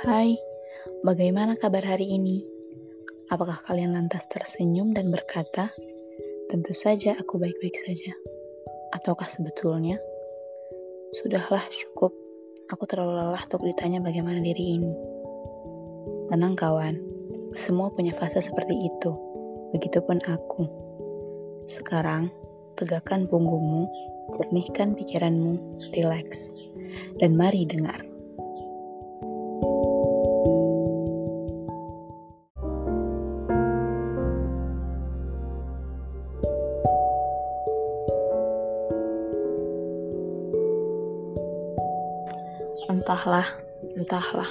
Hai, bagaimana kabar hari ini? Apakah kalian lantas tersenyum dan berkata, "Tentu saja aku baik-baik saja"? Ataukah sebetulnya, "Sudahlah, cukup. Aku terlalu lelah untuk ditanya bagaimana diri ini." Tenang, kawan. Semua punya fase seperti itu. Begitupun aku. Sekarang, tegakkan punggungmu, jernihkan pikiranmu, rileks, dan mari dengar. Entahlah, entahlah.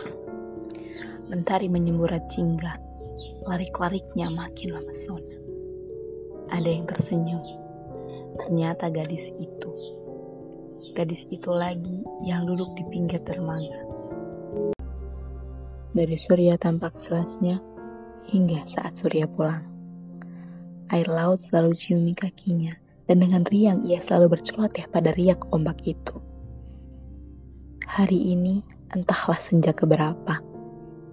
Mentari menyemburat jingga, larik-lariknya makin memesona. Ada yang tersenyum. Ternyata gadis itu. Gadis itu lagi yang duduk di pinggir dermaga. Dari surya tampak selasnya hingga saat surya pulang. Air laut selalu ciumi kakinya dan dengan riang ia selalu berceloteh pada riak ombak itu. Hari ini entahlah senja keberapa,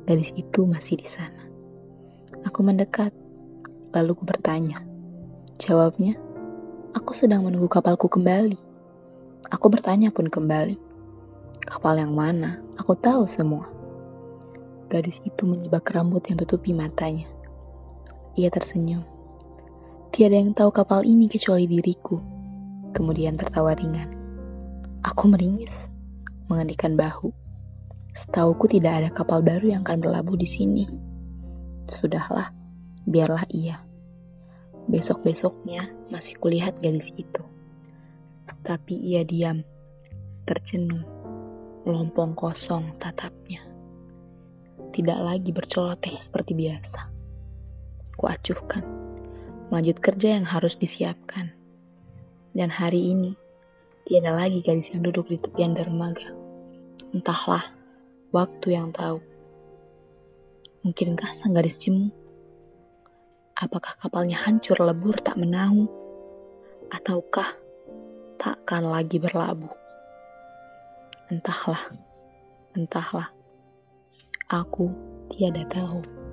gadis itu masih di sana. Aku mendekat, lalu ku bertanya. Jawabnya, aku sedang menunggu kapalku kembali. Aku bertanya pun kembali. Kapal yang mana? Aku tahu semua. Gadis itu menyibak rambut yang tutupi matanya. Ia tersenyum. Tiada yang tahu kapal ini kecuali diriku. Kemudian tertawa ringan. Aku meringis mengendikan bahu. Setauku tidak ada kapal baru yang akan berlabuh di sini. Sudahlah, biarlah ia. Besok-besoknya masih kulihat gadis itu. Tapi ia diam, tercenung, lompong kosong tatapnya. Tidak lagi berceloteh seperti biasa. Kuacuhkan, lanjut kerja yang harus disiapkan. Dan hari ini, tiada lagi gadis yang duduk di tepian dermaga. Entahlah, waktu yang tahu. Mungkinkah sang gadis jemu? Apakah kapalnya hancur lebur tak menahu? Ataukah takkan lagi berlabuh? Entahlah, entahlah. Aku tiada tahu.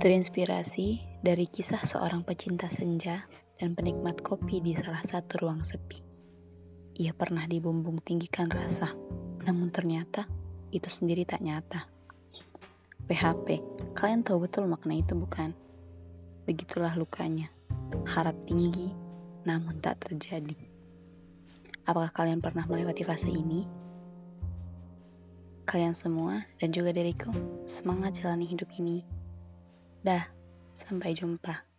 Terinspirasi dari kisah seorang pecinta senja dan penikmat kopi di salah satu ruang sepi. Ia pernah dibumbung tinggikan rasa, namun ternyata itu sendiri tak nyata. PHP, kalian tahu betul makna itu bukan? Begitulah lukanya. Harap tinggi, namun tak terjadi. Apakah kalian pernah melewati fase ini? Kalian semua dan juga diriku, semangat jalani hidup ini. Dah, sampai jumpa.